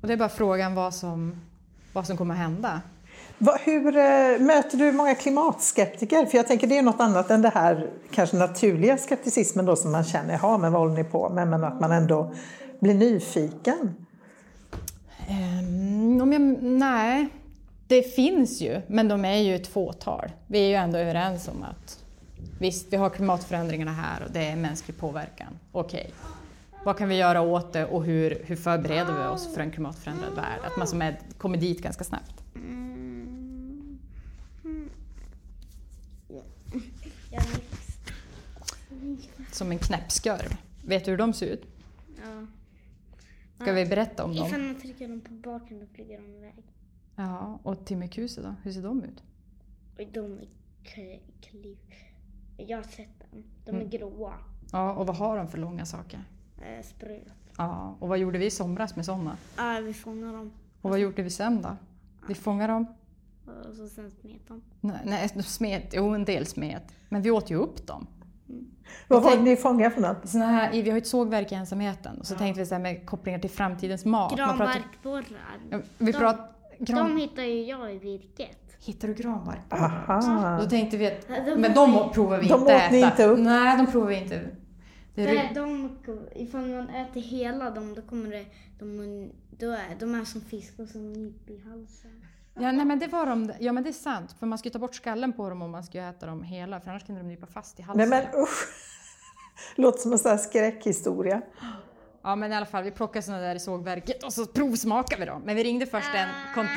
Och det är bara frågan vad som, vad som kommer att hända. Hur äh, möter du många klimatskeptiker? För jag tänker det är något annat än det här kanske naturliga skepticismen då som man känner, jaha men vad håller ni på med? Men att man ändå blir nyfiken. Um, om jag, nej, det finns ju, men de är ju ett fåtal. Vi är ju ändå överens om att visst, vi har klimatförändringarna här och det är mänsklig påverkan. Okej. Okay. Vad kan vi göra åt det och hur, hur förbereder vi oss för en klimatförändrad värld? Att man som är, kommer dit ganska snabbt. Som en knäppskurv. Vet du hur de ser ut? Ja. Ska vi berätta om dem? Ifall man trycker dem på baken då flyger de iväg. Ja, och Timmerkuse då? Hur ser de ut? De är kliv... Jag har sett dem. De är mm. gråa. Ja, och vad har de för långa saker? Eh, spröt. Ja, och vad gjorde vi i somras med sådana? Ja, vi fångade dem. Och vad gjorde vi sen då? Vi fångade dem? Och så sen smet de. Nej, nej smet, jo en del smet. Men vi åt ju upp dem. Mm. Vad var det ni fångade för något? Såna här, vi har ju ett sågverk i ensamheten och så ja. tänkte vi så med kopplingar till framtidens mat. Granbarkborrar. Vi de, prat, gran... de hittar ju jag i virket. Hittar du granbarkborrar Då tänkte vi att, men de provar vi de inte äta. Ni inte upp. Nej, de provar vi inte. För de, ifall man äter hela dem då kommer det, de, då är, de är som fiskar som nyp i halsen. Ja, nej, men det var de, ja men det är sant, för man ska ta bort skallen på dem om man ska äta dem hela, för annars kan de nypa fast i halsen. Nej men usch! Låter som en sån här skräckhistoria. Ja men i alla fall, vi plockade sådana där i sågverket och så provsmakade vi dem. Men vi ringde först en, kont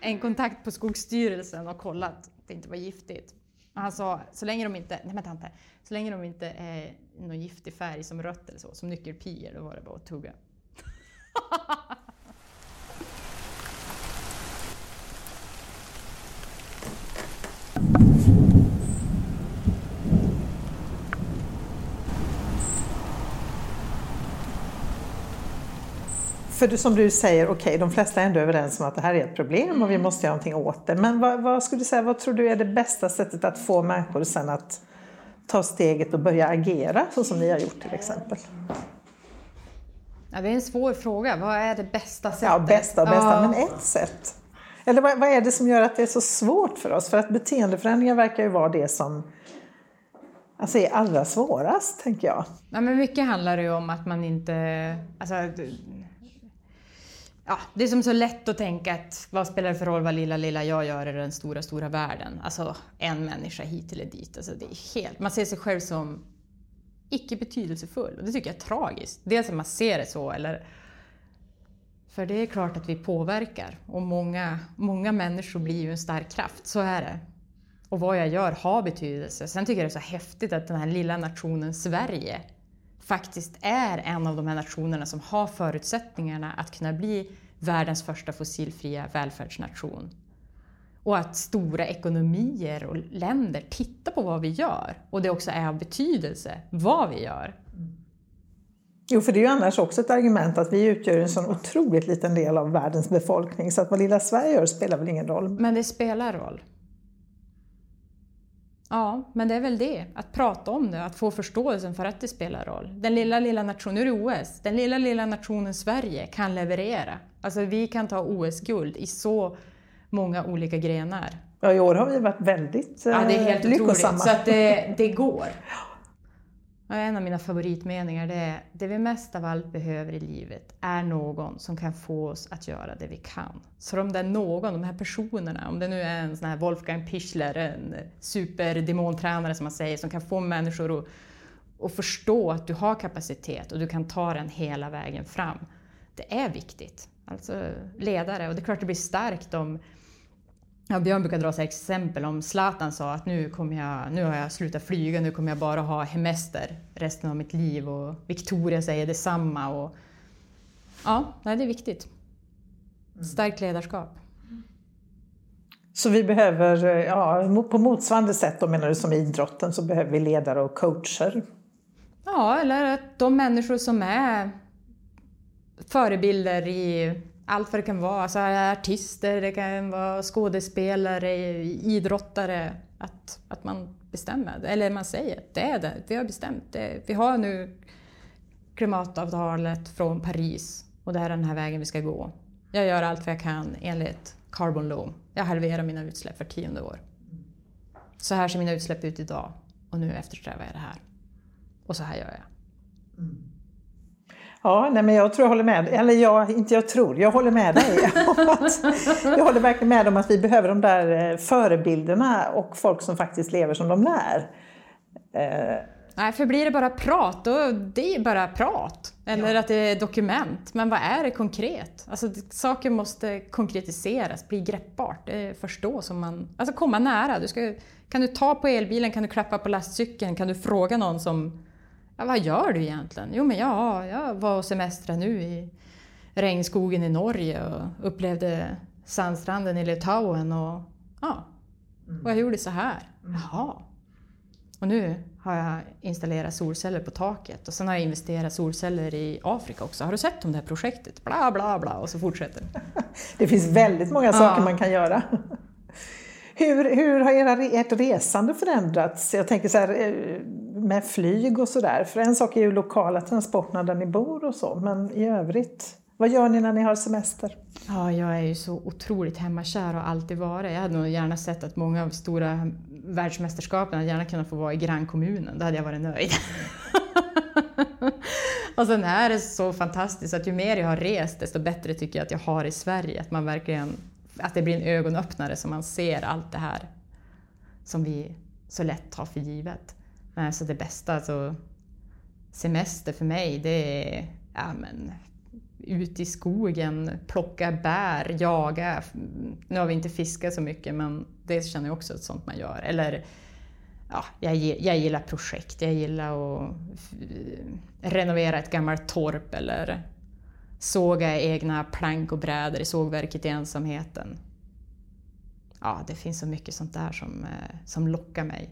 en kontakt på Skogsstyrelsen och kollade att det inte var giftigt. Han sa, så länge de inte, nej men tante, så länge de inte är någon giftig färg som rött eller så, som nyckelpigor, då var det bara att tugga. För som du säger, okej, okay, de flesta är ändå överens om att det här är ett problem och vi måste göra någonting åt det. Men vad, vad skulle du säga, vad tror du är det bästa sättet att få människor sen att ta steget och börja agera så som ni har gjort till exempel? Ja, det är en svår fråga. Vad är det bästa sättet? Ja, bästa och bästa, men ett sätt. Eller vad, vad, är det som gör att det är så svårt för oss? För att beteendeförändringar verkar ju vara det som alltså, är allra svårast, tänker jag. Ja, men mycket handlar det ju om att man inte... Alltså, ja, det är som så lätt att tänka att vad spelar det för roll vad lilla, lilla jag gör i den stora, stora världen? Alltså en människa hit eller dit. Alltså, det är helt, man ser sig själv som icke betydelsefull och det tycker jag är tragiskt. Dels att man ser det så, eller för det är klart att vi påverkar och många, många människor blir ju en stark kraft, så är det. Och vad jag gör har betydelse. Sen tycker jag det är så häftigt att den här lilla nationen Sverige faktiskt är en av de här nationerna som har förutsättningarna att kunna bli världens första fossilfria välfärdsnation. Och att stora ekonomier och länder tittar på vad vi gör och det också är av betydelse vad vi gör. Jo, för det är ju annars också ett argument att vi utgör en sån otroligt liten del av världens befolkning så att vad lilla Sverige gör spelar väl ingen roll. Men det spelar roll. Ja, men det är väl det. Att prata om det, att få förståelsen för att det spelar roll. Den lilla, lilla nationen, nu är det OS, den lilla, lilla nationen Sverige kan leverera. Alltså vi kan ta OS-guld i så många olika grenar. Ja, i år har vi varit väldigt Ja, det är helt lyckosamma. otroligt. Så att det, det går. En av mina favoritmeningar det är det vi mest av allt behöver i livet är någon som kan få oss att göra det vi kan. Så om det är någon, de här personerna, om det nu är en sån här Wolfgang Pichler, en superdemontränare som man säger, som kan få människor att, att förstå att du har kapacitet och du kan ta den hela vägen fram. Det är viktigt. Alltså ledare, och det är klart det blir starkt om Ja, Björn brukar dra sig exempel om Zlatan sa att nu, kommer jag, nu har jag slutat flyga, nu kommer jag bara ha hemester resten av mitt liv. Och Victoria säger detsamma. Och, ja, det är viktigt. Starkt ledarskap. Så vi behöver, ja, på motsvarande sätt då menar du som idrotten, så behöver vi ledare och coacher? Ja, eller att de människor som är förebilder i allt vad det kan vara, alltså artister, det kan vara skådespelare, idrottare, att, att man bestämmer, eller man säger det är det, vi har bestämt det. Vi har nu klimatavtalet från Paris och det här är den här vägen vi ska gå. Jag gör allt vad jag kan enligt Carbon Law. Jag halverar mina utsläpp för tionde år. Så här ser mina utsläpp ut idag och nu eftersträvar jag det här. Och så här gör jag. Mm. Ja, nej men jag tror jag håller med. Eller jag, inte jag tror, jag håller med dig. jag håller verkligen med om att vi behöver de där eh, förebilderna och folk som faktiskt lever som de lär. Eh. Nej, för blir det bara prat, då det är bara prat. Eller ja. att det är dokument. Men vad är det konkret? Alltså, saker måste konkretiseras, bli greppbart, förstå som man... Alltså komma nära. Du ska, kan du ta på elbilen, kan du klappa på lastcykeln, kan du fråga någon som Ja, vad gör du egentligen? Jo, men ja, jag var och semestrade nu i regnskogen i Norge och upplevde sandstranden i Litauen och ja, mm. och jag gjorde så här. Mm. Jaha. Och nu har jag installerat solceller på taket och sen har jag investerat solceller i Afrika också. Har du sett om det här projektet? Bla, bla, bla och så fortsätter det. finns väldigt många saker ja. man kan göra. Hur, hur har era, ert resande förändrats? Jag tänker så här, eh, med flyg och sådär. För en sak är ju lokala transporterna där ni bor och så, men i övrigt, vad gör ni när ni har semester? Ja, jag är ju så otroligt hemmakär och alltid varit. Jag hade nog gärna sett att många av stora världsmästerskapen hade gärna kunnat få vara i grannkommunen. Då hade jag varit nöjd. och sen är det så fantastiskt att ju mer jag har rest desto bättre tycker jag att jag har i Sverige. Att man verkligen att det blir en ögonöppnare så man ser allt det här som vi så lätt tar för givet. Men så det bästa, alltså semester för mig, det är ja, men, ut i skogen, plocka bär, jaga. Nu har vi inte fiskat så mycket men det känner jag också att sånt man gör. Eller ja, jag, jag gillar projekt, jag gillar att renovera ett gammalt torp eller såga egna plank och brädor i sågverket i ensamheten. Ja, det finns så mycket sånt där som, eh, som lockar mig.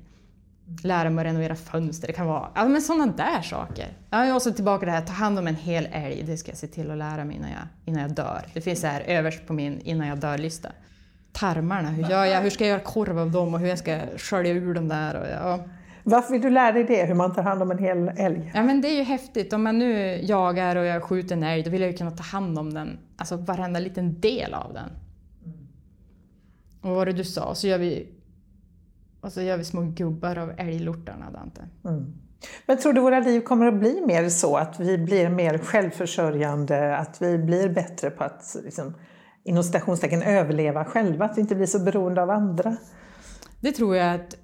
Lära mig att renovera fönster, det kan vara ja, men sådana där saker. Ja, och så tillbaka det här, ta hand om en hel älg, det ska jag se till att lära mig innan jag, innan jag dör. Det finns här överst på min innan jag dör-lista. Tarmarna, hur gör jag? Hur ska jag göra korv av dem och hur jag ska skölja ur dem där? Och, ja. Varför vill du lära dig det, hur man tar hand om en hel älg? Ja, men det är ju häftigt. Om man nu jagar och jag skjuter en älg, då vill jag ju kunna ta hand om den, alltså varenda liten del av den. Mm. Och vad var det du sa? Så gör vi, och så gör vi små gubbar av älglortarna, Dante. Mm. Men tror du våra liv kommer att bli mer så, att vi blir mer självförsörjande, att vi blir bättre på att liksom, inom citationstecken överleva själva, att vi inte blir så beroende av andra? Det tror jag att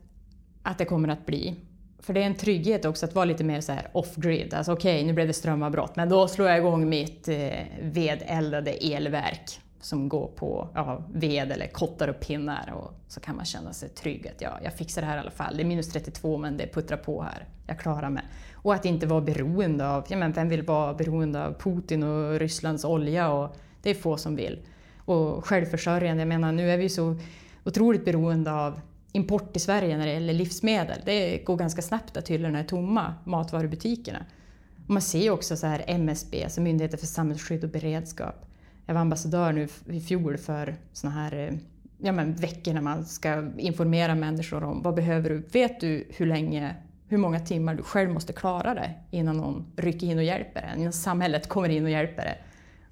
att det kommer att bli. För det är en trygghet också att vara lite mer så här off-grid. Alltså okej, okay, nu blev det strömavbrott, men då slår jag igång mitt eh, vedeldade elverk som går på ja, ved eller kottar och pinnar och så kan man känna sig trygg att ja, jag fixar det här i alla fall. Det är minus 32 men det puttrar på här. Jag klarar mig. Och att inte vara beroende av, ja men vem vill vara beroende av Putin och Rysslands olja och det är få som vill. Och självförsörjande, jag menar nu är vi så otroligt beroende av import i Sverige när det gäller livsmedel. Det går ganska snabbt att hyllorna är tomma, matvarubutikerna. Och man ser också så här MSB, alltså Myndigheten för samhällsskydd och beredskap. Jag var ambassadör nu i fjol för såna här eh, ja, men veckor när man ska informera människor om vad behöver du? Vet du hur länge, hur många timmar du själv måste klara det innan någon rycker in och hjälper dig, innan samhället kommer in och hjälper dig?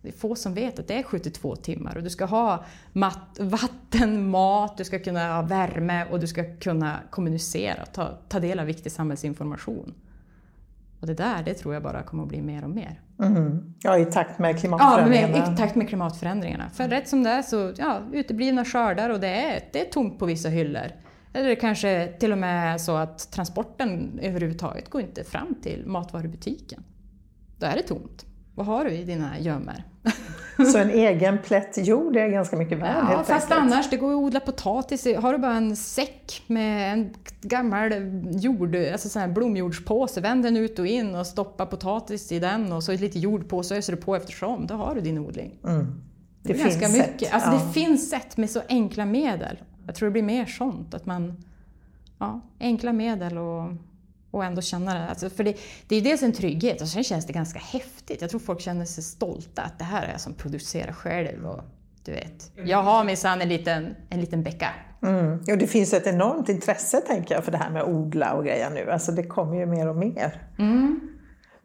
Det är få som vet att det är 72 timmar och du ska ha mat, vatten, mat, du ska kunna ha värme och du ska kunna kommunicera, ta, ta del av viktig samhällsinformation. Och det där, det tror jag bara kommer att bli mer och mer. Mm. Ja, i takt med klimatförändringarna. Ja, med, i takt med klimatförändringarna. För rätt som det är så, ja, uteblivna skördar och det är, det är tomt på vissa hyllor. Eller det kanske till och med är så att transporten överhuvudtaget går inte fram till matvarubutiken. Då är det tomt. Vad har du i dina gömmor? Så en egen plätt jord är ganska mycket värd Ja, fast enkelt. annars, det går att odla potatis. Har du bara en säck med en gammal jord, alltså sån här blomjordspåse, vänd den ut och in och stoppa potatis i den och så lite jord på så öser du på eftersom. Då har du din odling. Mm. Det, Det är ganska finns mycket. sätt, Alltså ja. Det finns sätt med så enkla medel. Jag tror det blir mer sånt, att man... Ja, enkla medel och, och ändå känna det. Alltså för det, det är dels en trygghet och sen känns det ganska häftigt. Jag tror folk känner sig stolta att det här är jag som producerar själv. Och, du vet, jag har minsann en liten, en liten bäcka. Mm. Och det finns ett enormt intresse tänker jag för det här med att odla och grejer nu. Alltså det kommer ju mer och mer.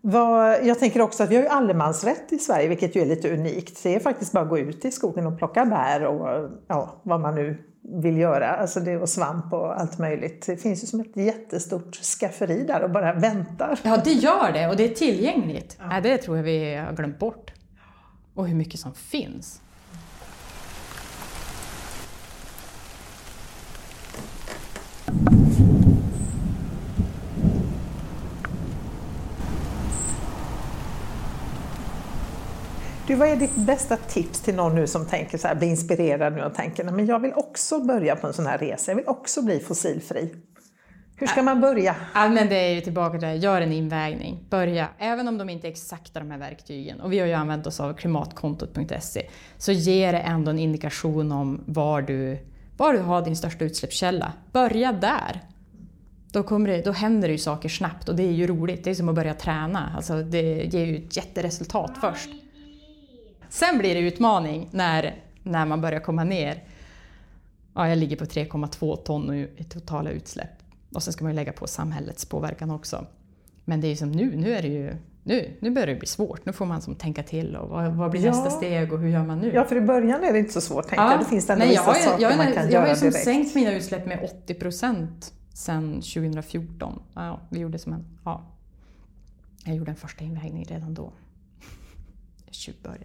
Vad, jag tänker också att vi har ju allemansrätt i Sverige, vilket ju är lite unikt. Det är faktiskt bara att gå ut i skogen och plocka bär och ja, vad man nu vill göra. Alltså det, och svamp och allt möjligt. Det finns ju som ett jättestort skafferi där och bara väntar. Ja, det gör det och det är tillgängligt. Ja. det tror jag vi har glömt bort. Och hur mycket som finns. Du, vad är ditt bästa tips till någon nu som tänker så här, blir inspirerad nu och tänker men jag vill också börja på en sån här resa, jag vill också bli fossilfri. Hur ska man börja? Ja, men det är ju tillbaka till gör en invägning. Börja, även om de inte är exakta de här verktygen, och vi har ju använt oss av klimatkontot.se, så ger det ändå en indikation om var du, var du har din största utsläppskälla. Börja där. Då, kommer det, då händer det ju saker snabbt och det är ju roligt. Det är som att börja träna. Alltså det ger ju ett jätteresultat först. Sen blir det utmaning när, när man börjar komma ner. Ja, jag ligger på 3,2 ton i totala utsläpp. Och sen ska man ju lägga på samhällets påverkan också. Men det är ju som nu, nu är det ju nu, nu börjar det bli svårt. Nu får man som tänka till och vad, vad blir Ja. nästa steg och hur gör man nu? Ja, för i början är det inte så svårt tänker jag. Det finns ändå Nej, jag vissa har ju, saker jag, har- man kan jag har göra ju som direkt. sänkt mina utsläpp med 80 procent sedan 2014. Ja, vi gjorde som en, ja, jag gjorde en första invägning redan då. Jag.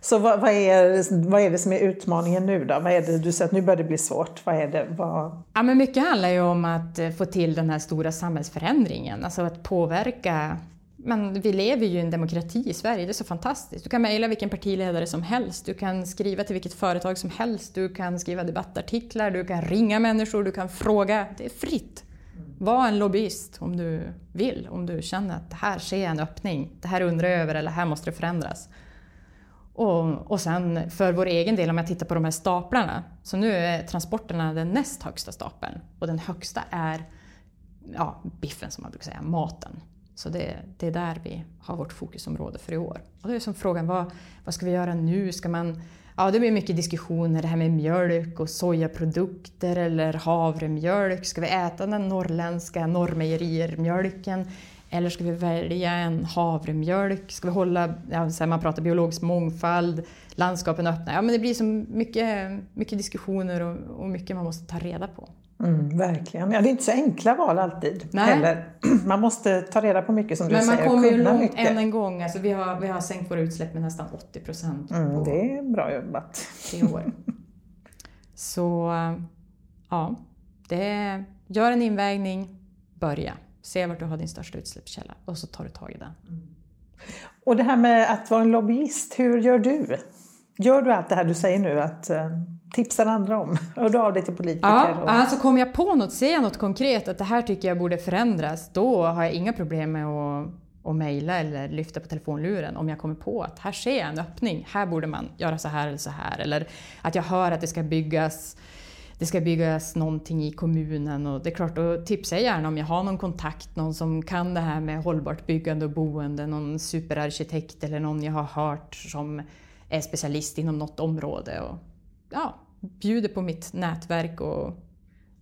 Så vad, vad, är, vad är det som är utmaningen nu då? Vad är det, du säger att nu börjar det bli svårt. Vad är det? Vad... Ja, men mycket handlar ju om att eh, få till den här stora samhällsförändringen, alltså att påverka. Men vi lever ju i en demokrati i Sverige, det är så fantastiskt. Du kan mejla vilken partiledare som helst, du kan skriva till vilket företag som helst, du kan skriva debattartiklar, du kan ringa människor, du kan fråga. Det är fritt. Var en lobbyist om du vill, om du känner att det här ser jag en öppning, det här undrar jag över eller här måste det förändras. Och, och sen för vår egen del, om jag tittar på de här staplarna, så nu är transporterna den näst högsta stapeln och den högsta är ja, biffen som man brukar säga, maten. Så det, det är där vi har vårt fokusområde för i år. Och då är som frågan, vad, vad ska vi göra nu? Ska man, ja, det blir mycket diskussioner, det här med mjölk och sojaprodukter eller havremjölk. Ska vi äta den norrländska Norrmejerier-mjölken? Eller ska vi välja en havremjölk? Ska vi hålla, ja, så här, man pratar biologisk mångfald, landskapen öppna. Ja, men det blir så mycket, mycket diskussioner och, och mycket man måste ta reda på. Mm, verkligen. Ja, det är inte så enkla val alltid Nej. heller. Man måste ta reda på mycket som du Men man säger. kommer ju långt mycket. än en gång. Alltså, vi, har, vi har sänkt våra utsläpp med nästan 80 procent Mm, det är bra jobbat. tre år. Så ja, det är, gör en invägning, börja. Se vart du har din största utsläppskälla och så tar du tag i den. Och det här med att vara en lobbyist, hur gör du? Gör du allt det här du säger nu, att uh, tipsar andra om? Hör du av dig till politiker? Ja, och... alltså kommer jag på något, ser jag något konkret att det här tycker jag borde förändras, då har jag inga problem med att, att mejla eller lyfta på telefonluren om jag kommer på att här ser jag en öppning, här borde man göra så här eller så här. Eller att jag hör att det ska byggas det ska byggas någonting i kommunen och det är klart, då tipsar jag gärna om jag har någon kontakt, någon som kan det här med hållbart byggande och boende, någon superarkitekt eller någon jag har hört som är specialist inom något område. Och, ja, bjuder på mitt nätverk och,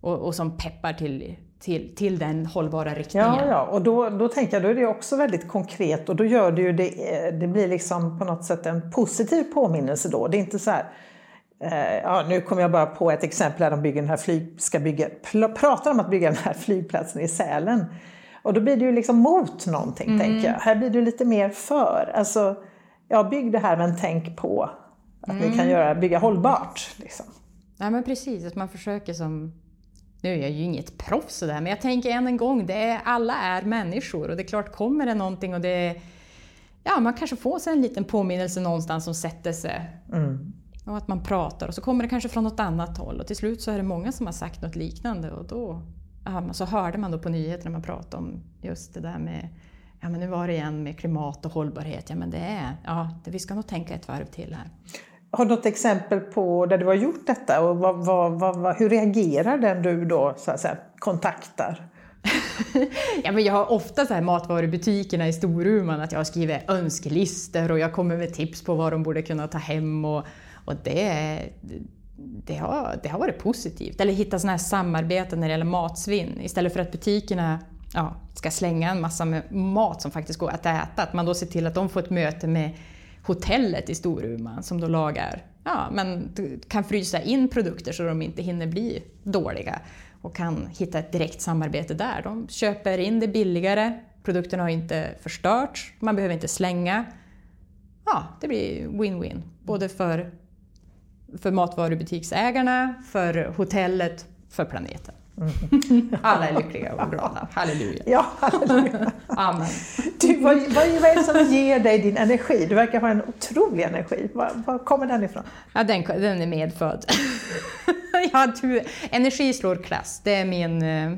och, och som peppar till, till, till den hållbara riktningen. Ja, ja. och då, då tänker jag då är det också väldigt konkret och då gör det ju det, det blir liksom på något sätt en positiv påminnelse då. Det är inte så här eh, Ja, nu kommer jag bara på ett exempel där de bygger den här flyg, ska bygga, pratar om att bygga den här flygplatsen i Sälen. Och då blir det ju liksom mot någonting, mm. tänker jag. Här blir det lite mer för. Alltså, ja, bygg det här men tänk på att mm. vi kan göra, bygga hållbart. Liksom. Ja, men precis, att man försöker som nu är jag ju inget proffs sådär, men jag tänker än en gång, det är, alla är människor och det är klart, kommer det någonting och det Ja, man kanske får sig en liten påminnelse någonstans som sätter sig. Mm. Och att man pratar och så kommer det kanske från något annat håll och till slut så är det många som har sagt något liknande och då ja, så hörde man då på nyheterna man pratade om just det där med Ja men nu var det igen med klimat och hållbarhet. Ja men det är, ja det, vi ska nog tänka ett varv till här. Har du något exempel på där du har gjort detta och vad, vad, vad, hur reagerar den du då så att säga, kontaktar? ja, men jag har ofta så här matvarubutikerna i Storuman att jag har skrivit önskelistor och jag kommer med tips på vad de borde kunna ta hem och, och det, det, har, det har varit positivt. Eller hitta sådana här samarbeten när det gäller matsvinn istället för att butikerna ja, ska slänga en massa med mat som faktiskt går att äta. Att man då ser till att de får ett möte med hotellet i Storuman som då lagar, ja, men kan frysa in produkter så de inte hinner bli dåliga och kan hitta ett direkt samarbete där. De köper in det billigare, produkterna har inte förstörts, man behöver inte slänga. Ja, det blir win-win, både för, för matvarubutiksägarna, för hotellet, för planeten. Mm. Alla är lyckliga och glada. Halleluja. Ja, halleluja. Amen. Du, vad, vad, vad är det som ger dig din energi? Du verkar ha en otrolig energi. Var, var kommer den ifrån? Ja, den, den är medfödd. ja, du, energi slår klass. Det är min... Eh,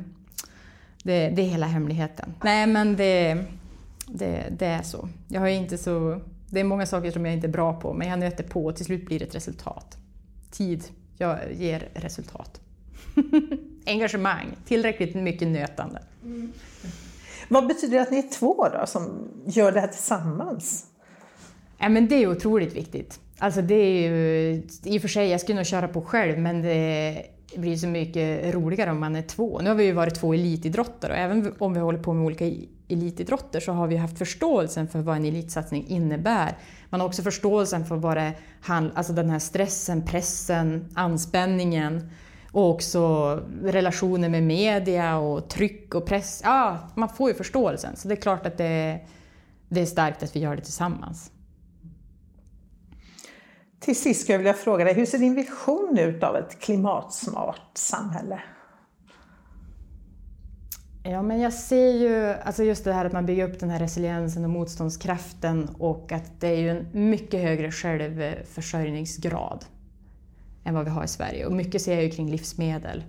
det, det är hela hemligheten. Nej, men det, det, det är så. Jag har inte så... Det är många saker som jag inte är bra på, men jag nöter på och till slut blir det ett resultat. Tid jag ger resultat. engagemang, tillräckligt mycket nötande. Mm. Vad betyder det att ni är två då, som gör det här tillsammans? Ja, men det är otroligt viktigt. Alltså det är ju, I och för sig, jag skulle nog köra på själv, men det blir så mycket roligare om man är två. Nu har vi ju varit två elitidrottare och även om vi håller på med olika elitidrotter så har vi haft förståelsen för vad en elitsatsning innebär. Man har också förståelsen för vad det handlar alltså den här stressen, pressen, anspänningen och också relationer med media och tryck och press. Ja, man får ju förståelsen. Så det är klart att det, det är starkt att vi gör det tillsammans. Till sist skulle jag vilja fråga dig, hur ser din vision ut av ett klimatsmart samhälle? Ja, men jag ser ju alltså just det här att man bygger upp den här resiliensen och motståndskraften och att det är ju en mycket högre självförsörjningsgrad än vad vi har i Sverige. Och mycket ser jag ju kring livsmedel.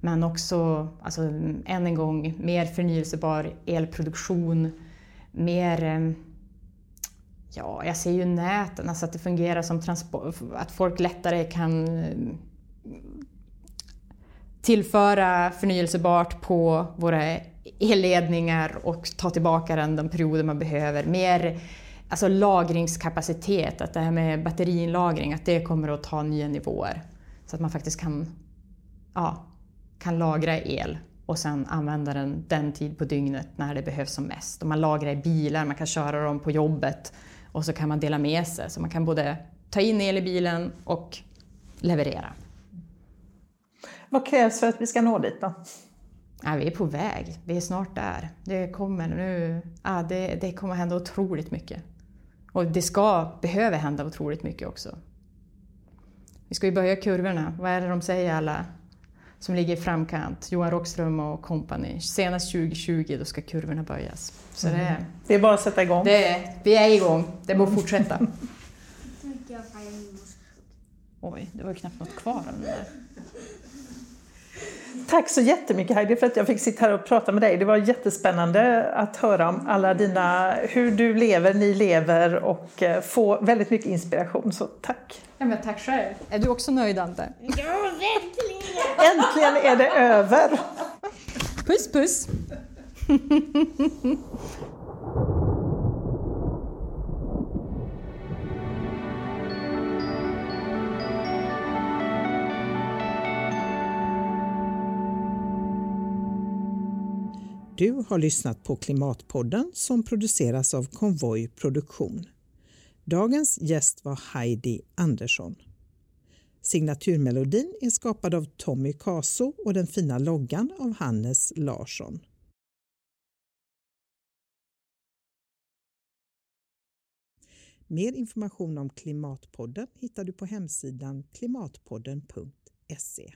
Men också, alltså, än en gång, mer förnyelsebar elproduktion, mer... Eh, ja, jag ser ju näten, alltså att det fungerar som transport, att folk lättare kan eh, tillföra förnyelsebart på våra elledningar och ta tillbaka den de perioder man behöver. Mer Alltså lagringskapacitet, att det här med batteriinlagring, att det kommer att ta nya nivåer. Så att man faktiskt kan, ja, kan lagra el och sen använda den den tid på dygnet när det behövs som mest. Och man lagrar i bilar, man kan köra dem på jobbet och så kan man dela med sig. Så man kan både ta in el i bilen och leverera. Vad krävs för att vi ska nå dit då? Ja, vi är på väg, vi är snart där. Det kommer, nu, ja, det, det kommer hända otroligt mycket. Och det ska, behöver hända otroligt mycket också. Vi ska ju böja kurvorna. Vad är det de säger alla som ligger i framkant? Johan Rockström och kompani. Senast 2020 då ska kurvorna böjas. Så mm. det, det är bara att sätta igång. Det, vi är igång. Det är bara att fortsätta. Oj, det var ju knappt något kvar av den där. Tack så jättemycket Heidi för att jag fick sitta här och prata med dig. Det var jättespännande att höra om alla dina, hur du lever, ni lever och eh, få väldigt mycket inspiration. Så tack! Ja, men tack själv! Är du också nöjd Ante? Ja, verkligen! Äntligen är det över! Puss puss! Du har lyssnat på Klimatpodden som produceras av Konvoj Produktion. Dagens gäst var Heidi Andersson. Signaturmelodin är skapad av Tommy Caso och den fina loggan av Hannes Larsson. Mer information om Klimatpodden hittar du på hemsidan klimatpodden.se.